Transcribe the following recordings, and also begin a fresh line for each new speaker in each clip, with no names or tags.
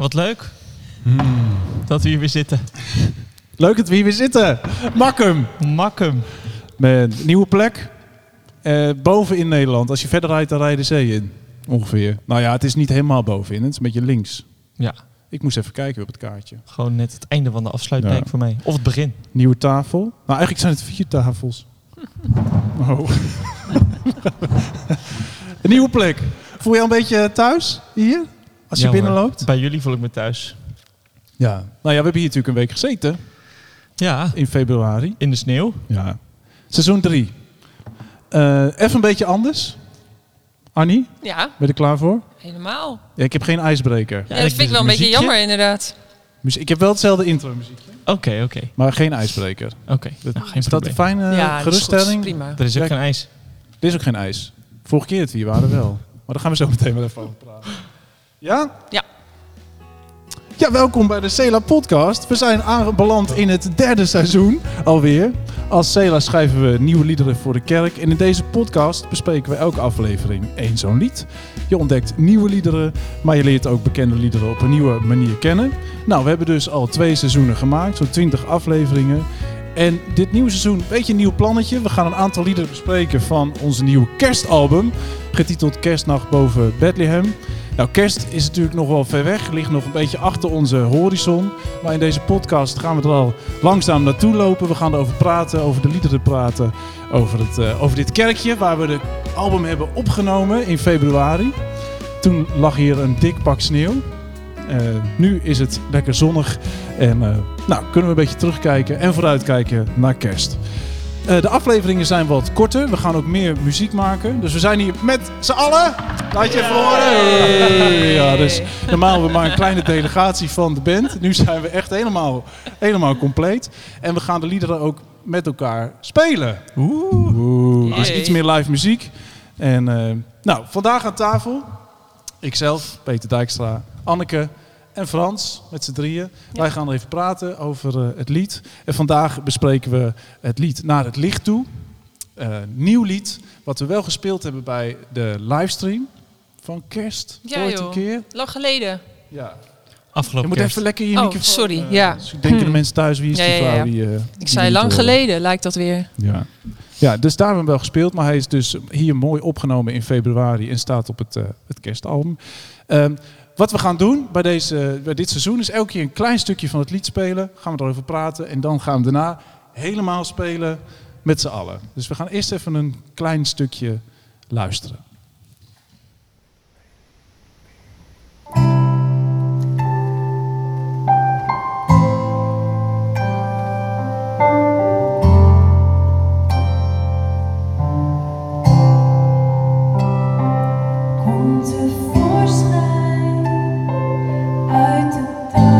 Wat leuk dat we hier weer zitten.
Leuk dat we hier weer zitten. Makkum.
Makkum.
Met een nieuwe plek. Eh, boven in Nederland. Als je verder rijdt, dan rij je de zee in. Ongeveer. Nou ja, het is niet helemaal bovenin. Het is een beetje links.
Ja,
Ik moest even kijken op het kaartje.
gewoon net het einde van de afsluitdijk
Ja.
voor mij. Of het begin.
Nieuwe tafel. Nou, eigenlijk zijn het vier tafels. Oh. een nieuwe plek. Voel je al een beetje thuis hier? Als je
Ja,
binnenloopt?
Bij jullie voel ik me thuis.
Ja. Nou ja, we hebben hier natuurlijk een week gezeten.
Ja,
In februari.
in de sneeuw.
Ja. Seizoen 3. even een beetje anders. Annie,
Ja,
ben je er klaar voor?
helemaal.
Ja, ik heb geen ijsbreker.
Ja, dat vind ik wel een beetje jammer, inderdaad.
Ik heb wel hetzelfde intro muziekje.
Oké, oké,
Maar geen ijsbreker.
oké.
Dat-
Nou, geen
is dat een fijne
ja, dat is goed,
geruststelling?
prima.
Er is ook
Ja.
geen ijs.
Er is ook geen ijs. Vorige keer dat we hier waren wel. Maar daar gaan we zo meteen wel even over praten. Ja?
Ja.
Ja, welkom bij de Cela podcast. We zijn aanbeland in het derde seizoen alweer. Als Cela schrijven we nieuwe liederen voor de kerk. En in deze podcast bespreken we elke aflevering één zo'n lied. Je ontdekt nieuwe liederen, maar je leert ook bekende liederen op een nieuwe manier kennen. Nou, we hebben dus al twee seizoenen gemaakt, zo'n 20 afleveringen. En dit nieuwe seizoen, weet je, een nieuw plannetje. We gaan een aantal liederen bespreken van onze nieuwe kerstalbum. Getiteld Kerstnacht boven Bethlehem. Nou, kerst is natuurlijk nog wel ver weg. Ligt nog een beetje achter onze horizon. Maar in deze podcast gaan we er al langzaam naartoe lopen. We gaan erover praten, over de liederen praten. Over, het, eh, over dit kerkje waar we de album hebben opgenomen in februari. Toen lag hier een dik pak sneeuw. Eh, nu is het lekker zonnig. En eh, nou, kunnen we een beetje terugkijken en vooruitkijken naar kerst. Eh, de afleveringen zijn wat korter. We gaan ook meer muziek maken. Dus we zijn hier met z'n allen. Laat je even horen. Ja, dus normaal hebben we maar een kleine delegatie van de band. Nu zijn we echt helemaal, helemaal compleet. En we gaan de liederen ook met elkaar spelen. Oeh. Dus
Yay.
iets meer live muziek. En eh, nou, vandaag aan tafel. Ikzelf, Peter Dijkstra, Anneke en Frans met z'n drieën. Wij gaan er even praten over eh, het lied. En vandaag bespreken we het lied Naar het licht toe. Eh, nieuw lied, wat we wel gespeeld hebben bij de livestream van Kerst.
Ja,
ooit een
joh.
keer.
Lang geleden.
Ja. Je
Afgelopen
moet
kerst.
even lekker je
Oh,
microfoon...
sorry,
eh,
ja.
dus denken de
Hmm.
mensen thuis, wie is
Ja,
die
ja,
vrouw?
ja.
Die, eh,
Ik zei lang geleden, lijkt dat weer.
Ja. ja, dus daar hebben we wel gespeeld. Maar hij is dus hier mooi opgenomen in februari en staat op het, eh, het kerstalbum. Ehm, wat we gaan doen bij, deze, bij dit seizoen is elke keer een klein stukje van het lied spelen. Gaan we erover praten en dan gaan we daarna helemaal spelen met z'n allen. Dus we gaan eerst even een klein stukje luisteren.
Komt tevoorschijn uit de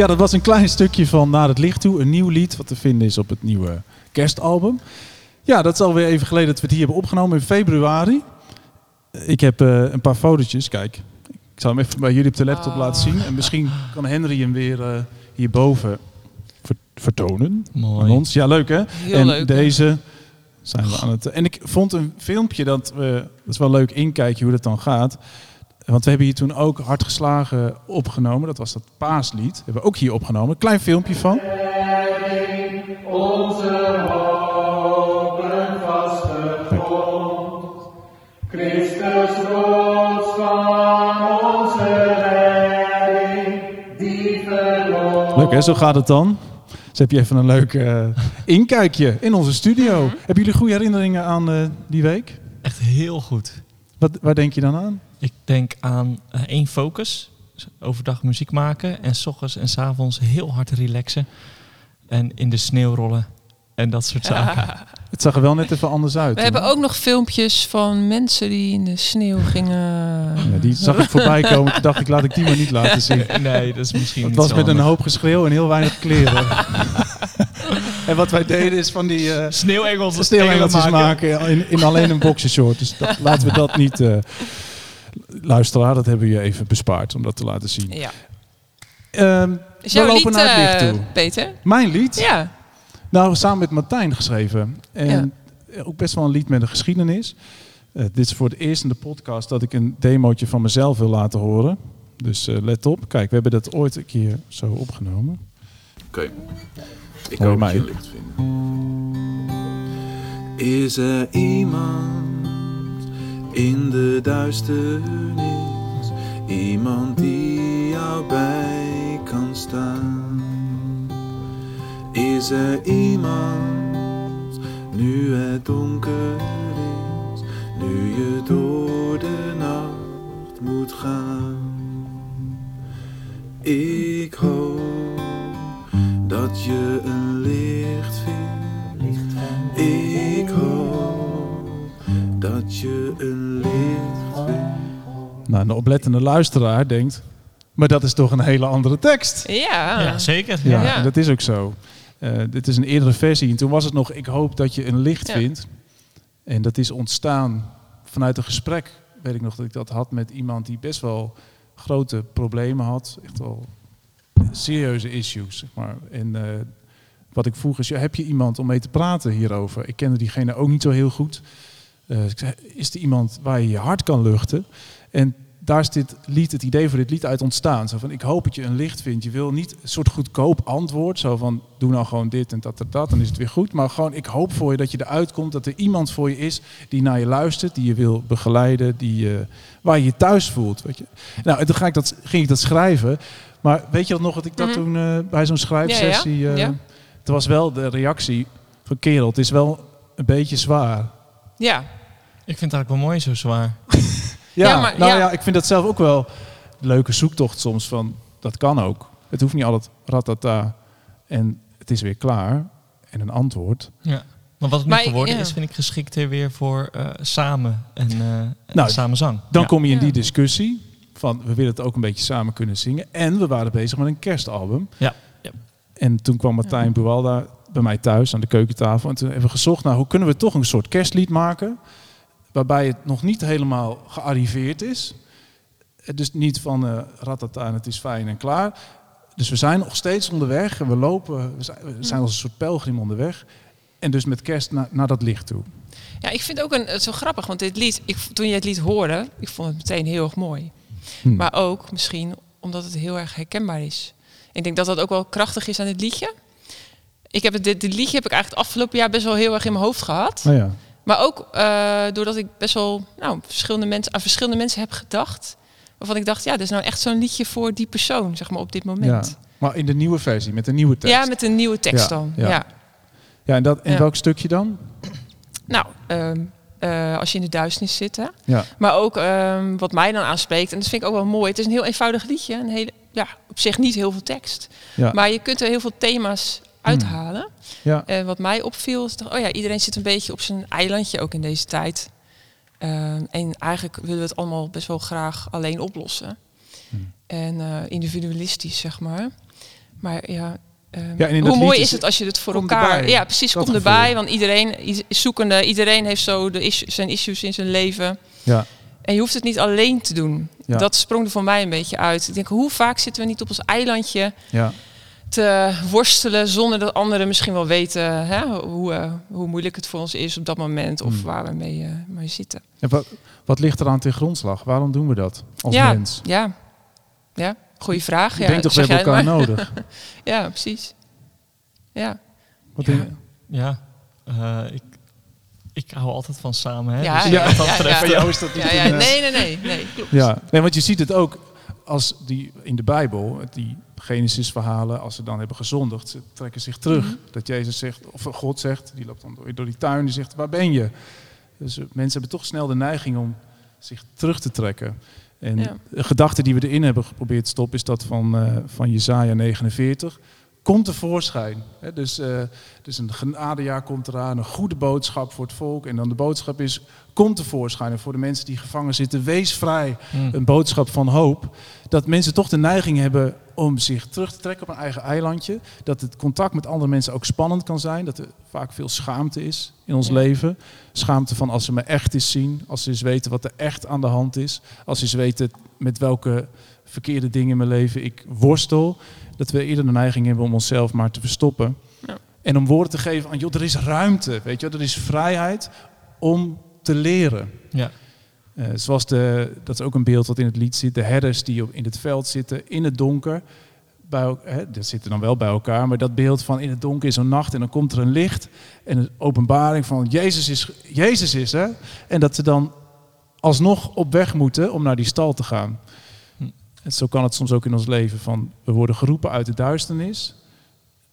Ja, dat was een klein stukje van Naar het licht toe. Een nieuw lied wat te vinden is op het nieuwe kerstalbum. Ja, dat is alweer even geleden dat we het hier hebben opgenomen in februari. Ik heb eh, een paar fotootjes. Kijk, ik zal hem even bij jullie op de laptop
Oh.
laten zien. En misschien kan Henry hem weer eh, hierboven ver- vertonen aan
Mooi.
ons. Ja, leuk hè?
Heel
en
leuk. hè?
deze zijn we aan het... En ik vond een filmpje, dat, we, dat is wel leuk inkijken hoe dat dan gaat. Want we hebben hier toen ook hard geslagen opgenomen. Dat was dat paaslied. Dat hebben we ook hier opgenomen. Een klein filmpje van. Leuk hè, zo gaat het dan. Dus heb je even een leuk eh, inkijkje in onze studio. Hebben jullie goede herinneringen aan eh, die week?
Echt heel goed.
Wat, waar denk je dan aan?
Ik denk aan eh, één focus. Overdag muziek maken en s ochtends en s avonds heel hard relaxen. En in de sneeuw rollen en dat soort zaken.
Het zag er wel net even anders uit.
We hebben ook nog filmpjes van mensen die in de sneeuw gingen.
Ja, die zag ik voorbij komen. Toen dacht ik, laat ik die maar niet laten zien.
Nee, dat is misschien
Het was met een hoop geschreeuw en heel weinig kleren. en wat wij deden is van die eh
Sneeuwengels
sneeuwengeltjes maken in, in alleen een boxershort. Dus dat, laten we dat niet... eh luisteraar, dat hebben we je even bespaard om dat te laten zien.
Ja.
Ehm,
Is
we
jouw
lopen
lied,
naar het licht
eh,
toe.
Peter?
Mijn lied?
Ja.
Nou, samen met Martijn geschreven. En ook best wel een lied met een geschiedenis. Eh, dit is voor het eerst in de podcast dat ik een demootje van mezelf wil laten horen. Dus eh, let op. Kijk, we hebben dat ooit een keer zo opgenomen.
Oké. Ik hoop
mij?
dat je licht vinden. Is er iemand in de duisternis? Iemand die jou bij kan staan? Is er iemand nu het donker is? Nu je door de nacht moet gaan? Ik hoop dat je een licht je een licht vindt.
Nou, een oplettende luisteraar denkt... Maar dat is toch een hele andere tekst?
Ja.
Ja, zeker.
Ja, dat is ook zo. Eh, dit is een eerdere versie. En toen was het nog... Ik hoop dat je een licht
Ja.
vindt. En dat is ontstaan vanuit een gesprek. Weet ik nog dat ik dat had met iemand die best wel grote problemen had. Echt wel serieuze issues, zeg maar. En eh, wat ik vroeg is, ja, heb je iemand om mee te praten hierover? Ik kende diegene ook niet zo heel goed. Eh, is er iemand waar je je hart kan luchten? En daar is dit lied, het idee voor dit lied uit ontstaan. Zo van, ik hoop dat je een licht vindt. Je wil niet een soort goedkoop antwoord. Zo van, doe nou gewoon dit en dat en dat, dan is het weer goed. Maar gewoon, ik hoop voor je dat je eruit komt. Dat er iemand voor je is die naar je luistert. Die je wil begeleiden. Die, eh, waar je je thuis voelt. Weet je. Nou, en toen ga ik dat, ging ik dat schrijven. Maar weet je dat nog, dat ik dat
Mhm.
toen eh, bij zo'n schrijfsessie...
Ja, ja. Ja.
Het was wel de reactie van kerel, het is wel een beetje zwaar.
Ja.
Ik vind het eigenlijk wel mooi zo zwaar.
Ja,
Ja, maar-
nou
ja.
ja. ik vind dat zelf ook wel een leuke zoektocht soms van, dat kan ook. Het hoeft niet altijd ratata en het is weer klaar en een antwoord.
Ja. Maar wat het nu
Maar ik-
geworden
ja.
is, vind ik geschikter weer voor eh, samen en, eh en
Nou,
samen zang.
Dan
Ja.
kom je in die discussie van, we willen het ook een beetje samen kunnen zingen. En we waren bezig met een kerstalbum.
Ja. Ja.
En toen kwam Martijn Buwalda bij mij thuis aan de keukentafel. En toen hebben we gezocht naar hoe kunnen we toch een soort kerstlied maken. Waarbij het nog niet helemaal gearriveerd is. Dus niet van eh ratata en het is fijn en klaar. Dus we zijn nog steeds onderweg en we lopen. We zijn, we zijn als een soort pelgrim onderweg. En dus met kerst na- naar dat licht toe.
Ja, ik vind het ook een, het zo grappig, want dit lied, ik, toen je het lied hoorde, ik vond het meteen heel erg mooi.
Hm.
Maar ook misschien omdat het heel erg herkenbaar is. Ik denk dat dat ook wel krachtig is aan dit liedje. Ik heb het, dit, dit liedje heb ik eigenlijk het afgelopen jaar best wel heel erg in mijn hoofd gehad.
Nou ja.
Maar ook eh, doordat ik best wel nou, verschillende mensen, aan verschillende mensen heb gedacht. Waarvan ik dacht, ja, dit is nou echt zo'n liedje voor die persoon, zeg maar, op dit
ja.
moment.
Maar in de nieuwe versie, met een nieuwe tekst.
Ja, met een nieuwe tekst
Ja,
dan.
ja.
Ja.
Ja, en, dat, en
Ja.
welk stukje dan?
Nou, ehm, eh, als je in de duisternis zit. Hè?
Ja.
Maar ook ehm, wat mij dan aanspreekt, en dat vind ik ook wel mooi. Het is een heel eenvoudig liedje. Een hele, ja, op zich niet heel veel tekst.
Ja.
Maar je kunt er heel veel thema's uithalen.
Ja.
En wat mij opviel is, toch, oh ja, iedereen zit een beetje op zijn eilandje, ook in deze tijd. Ehm, en eigenlijk willen we het allemaal best wel graag alleen oplossen.
Hmm.
En eh, individualistisch, zeg maar. Maar ja, ehm,
Ja, dat
hoe mooi is
is
het als je het voor elkaar...
erbij.
Ja, precies,
Dat
kom
gevoel.
erbij. Want iedereen is zoekende, iedereen heeft zo de is- zijn issues in zijn leven.
Ja.
En je hoeft het niet alleen te doen.
Ja.
Dat sprong er voor mij een beetje uit. Ik denk, hoe vaak zitten we niet op ons eilandje
Ja.
Te worstelen zonder dat anderen misschien wel weten hè, hoe, eh, hoe moeilijk het voor ons is op dat moment of
Hmm.
waar we mee, eh, mee zitten.
En wat, wat ligt er aan ten grondslag? Waarom doen we dat als
ja,
mens?
ja, ja, goede vraag.
Ik
ja,
denk toch, we hebben elkaar
maar.
nodig.
Ja, precies. Ja,
Wat
Ja.
denk je?
Ja, eh, ik, ik hou altijd van samen. Hè?
Ja,
Dus
ja,
dat
ja,
betreft,
is dat niet eh,
nee, nee, nee, nee, klopt.
Ja, nee, want je ziet het ook als die in de Bijbel, die Genesis-verhalen, als ze dan hebben gezondigd, ze trekken zich terug.
Mhm.
Dat Jezus zegt, of God zegt, die loopt dan door, die tuin, die zegt, waar ben je? Dus eh, mensen hebben toch snel de neiging om zich terug te trekken. En
Ja.
de gedachte die we erin hebben geprobeerd te stoppen, is dat van, eh van Jezaja 49. komt tevoorschijn. Hè, dus, eh, dus een genadejaar komt eraan, een goede boodschap voor het volk. En dan de boodschap is, kom tevoorschijn. En voor de mensen die gevangen zitten, wees vrij.
Mm.
Een boodschap van hoop. Dat mensen toch de neiging hebben om zich terug te trekken op een eigen eilandje. Dat het contact met andere mensen ook spannend kan zijn. Dat er vaak veel schaamte is in ons
Ja.
leven. Schaamte van als ze me echt eens zien. Als ze eens weten wat er echt aan de hand is. Als ze eens weten met welke verkeerde dingen in mijn leven ik worstel. Dat we eerder de neiging hebben om onszelf maar te verstoppen.
Ja.
En om woorden te geven aan, joh, er is ruimte. Weet je, er is vrijheid om te leren.
Ja.
Eh, zoals de, dat is ook een beeld wat in het lied zit. De herders die op, in het veld zitten, in het donker. Bij, hè, dat zitten dan wel bij elkaar. Maar dat beeld van in het donker is zo'n nacht en dan komt er een licht. En een openbaring van Jezus is, Jezus is er. En dat ze dan alsnog op weg moeten om naar die stal te gaan.
Hm.
En zo kan het soms ook in ons leven. Van, we worden geroepen uit de duisternis.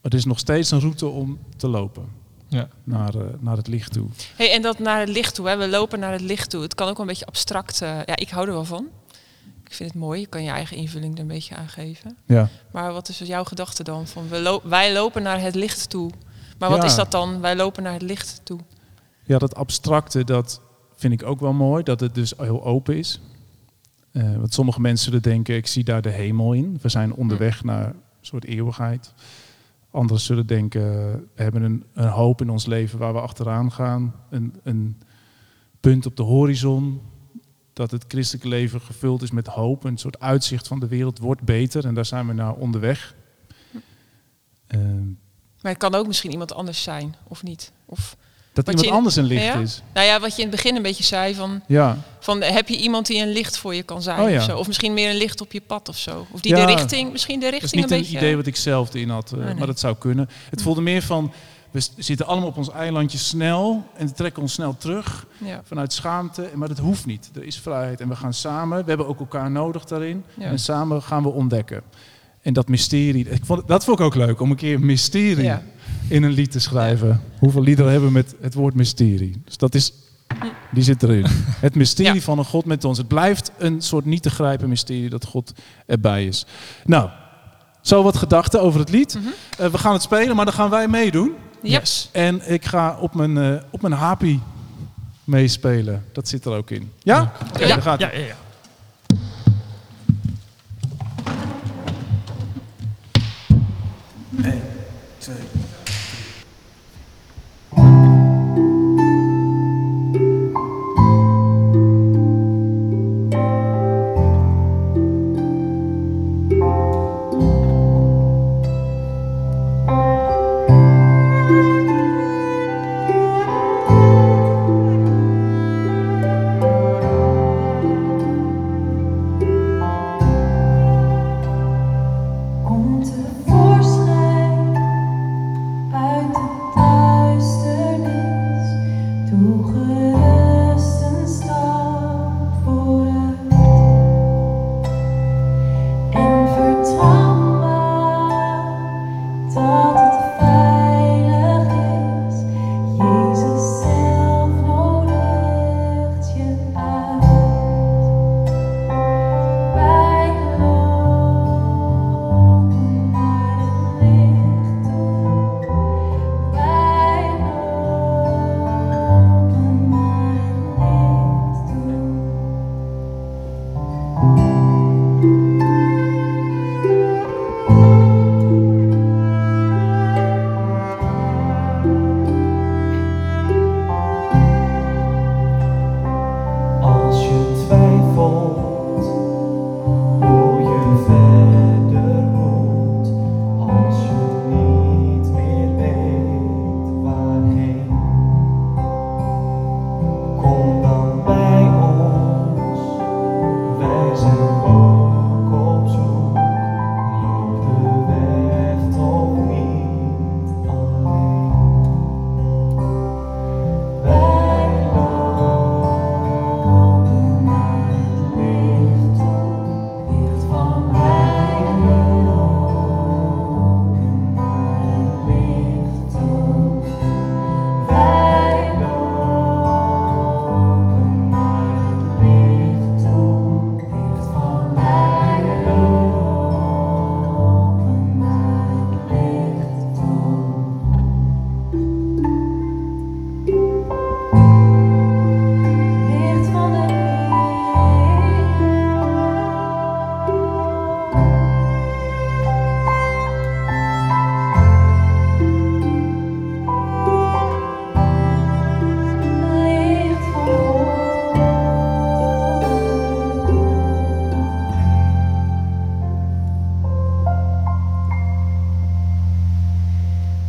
Maar er is nog steeds een route om te lopen.
Ja.
Naar, eh, naar het licht toe.
Hey, en dat naar het licht toe. Hè? We lopen naar het licht toe. Het kan ook wel een beetje abstract. eh, ja, ik hou er wel van. Ik vind het mooi. Je kan je eigen invulling er een beetje aan geven.
Ja.
Maar wat is dus jouw gedachte dan? Van we lo- wij lopen naar het licht toe. Maar wat
Ja.
is dat dan? Wij lopen naar het licht toe.
Ja, dat abstracte, dat vind ik ook wel mooi. Dat het dus heel open is. Eh, want sommige mensen zullen denken, ik zie daar de hemel in. We zijn onderweg naar een soort eeuwigheid. Anderen zullen denken, we hebben een, een hoop in ons leven waar we achteraan gaan. Een, een punt op de horizon. Dat het christelijke leven gevuld is met hoop. Een soort uitzicht van de wereld wordt beter. En daar zijn we naar onderweg. Eh,
Maar het kan ook misschien iemand anders zijn, of niet? Of,
dat
Wat
iemand
in-
anders een licht
Ja?
is.
nou ja, wat je in het begin een beetje zei van,
Ja,
van heb je iemand die een licht voor je kan zijn
Oh ja.
of zo? Of misschien meer een licht op je pad of zo? Of die de richting, misschien de
Dat is
richting
niet
een beetje...
idee wat ik zelf erin had, eh,
nee.
maar dat zou kunnen. Het voelde meer van, we zitten allemaal op ons eilandje snel en trekken ons snel terug vanuit schaamte. Maar dat hoeft niet. Er is vrijheid en we gaan samen. We hebben ook elkaar nodig daarin. En samen gaan we ontdekken. En dat mysterie, ik vond, dat vond ik ook leuk, om een keer mysterie
Ja.
In een lied te schrijven. Hoeveel liederen hebben we met het woord mysterie? Dus dat is, die zit erin. Het mysterie
Ja.
van een God met ons. Het blijft een soort niet te grijpen mysterie dat God erbij is. Nou, zo wat gedachten over het lied.
Mhm.
Eh, we gaan het spelen, maar dan gaan wij meedoen.
Yep.
En ik ga op mijn, eh, op mijn happy meespelen. Dat zit er ook in. Ja? Oké,
Ja.
daar gaat
Ja, ja, ja.
Tevoorschijn,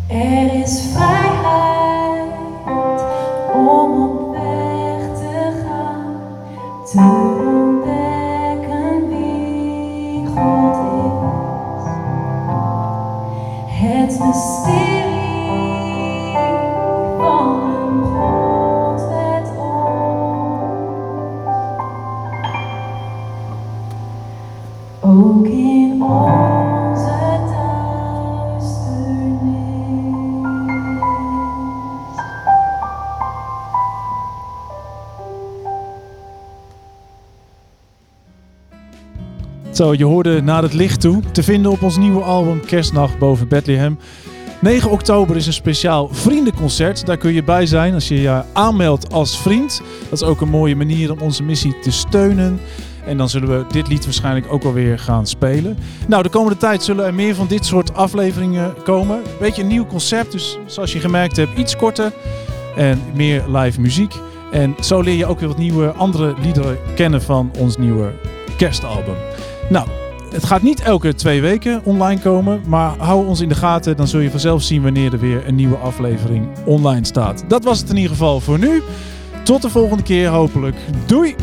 It is
fine. Je hoorde Naar het licht toe. Te vinden op ons nieuwe album Kerstnacht boven Bethlehem. 9 oktober is een speciaal vriendenconcert. Daar kun je bij zijn als je je aanmeldt als vriend. Dat is ook een mooie manier om onze missie te steunen. En dan zullen we dit lied waarschijnlijk ook alweer gaan spelen. Nou, de komende tijd zullen er meer van dit soort afleveringen komen. Beetje een nieuw concept, dus zoals je gemerkt hebt, iets korter en meer live muziek. En zo leer je ook weer wat nieuwe andere liederen kennen van ons nieuwe kerstalbum. Nou, het gaat niet elke twee weken online komen, maar hou ons in de gaten. Dan zul je vanzelf zien wanneer er weer een nieuwe aflevering online staat. Dat was het in ieder geval voor nu. Tot de volgende keer hopelijk. Doei!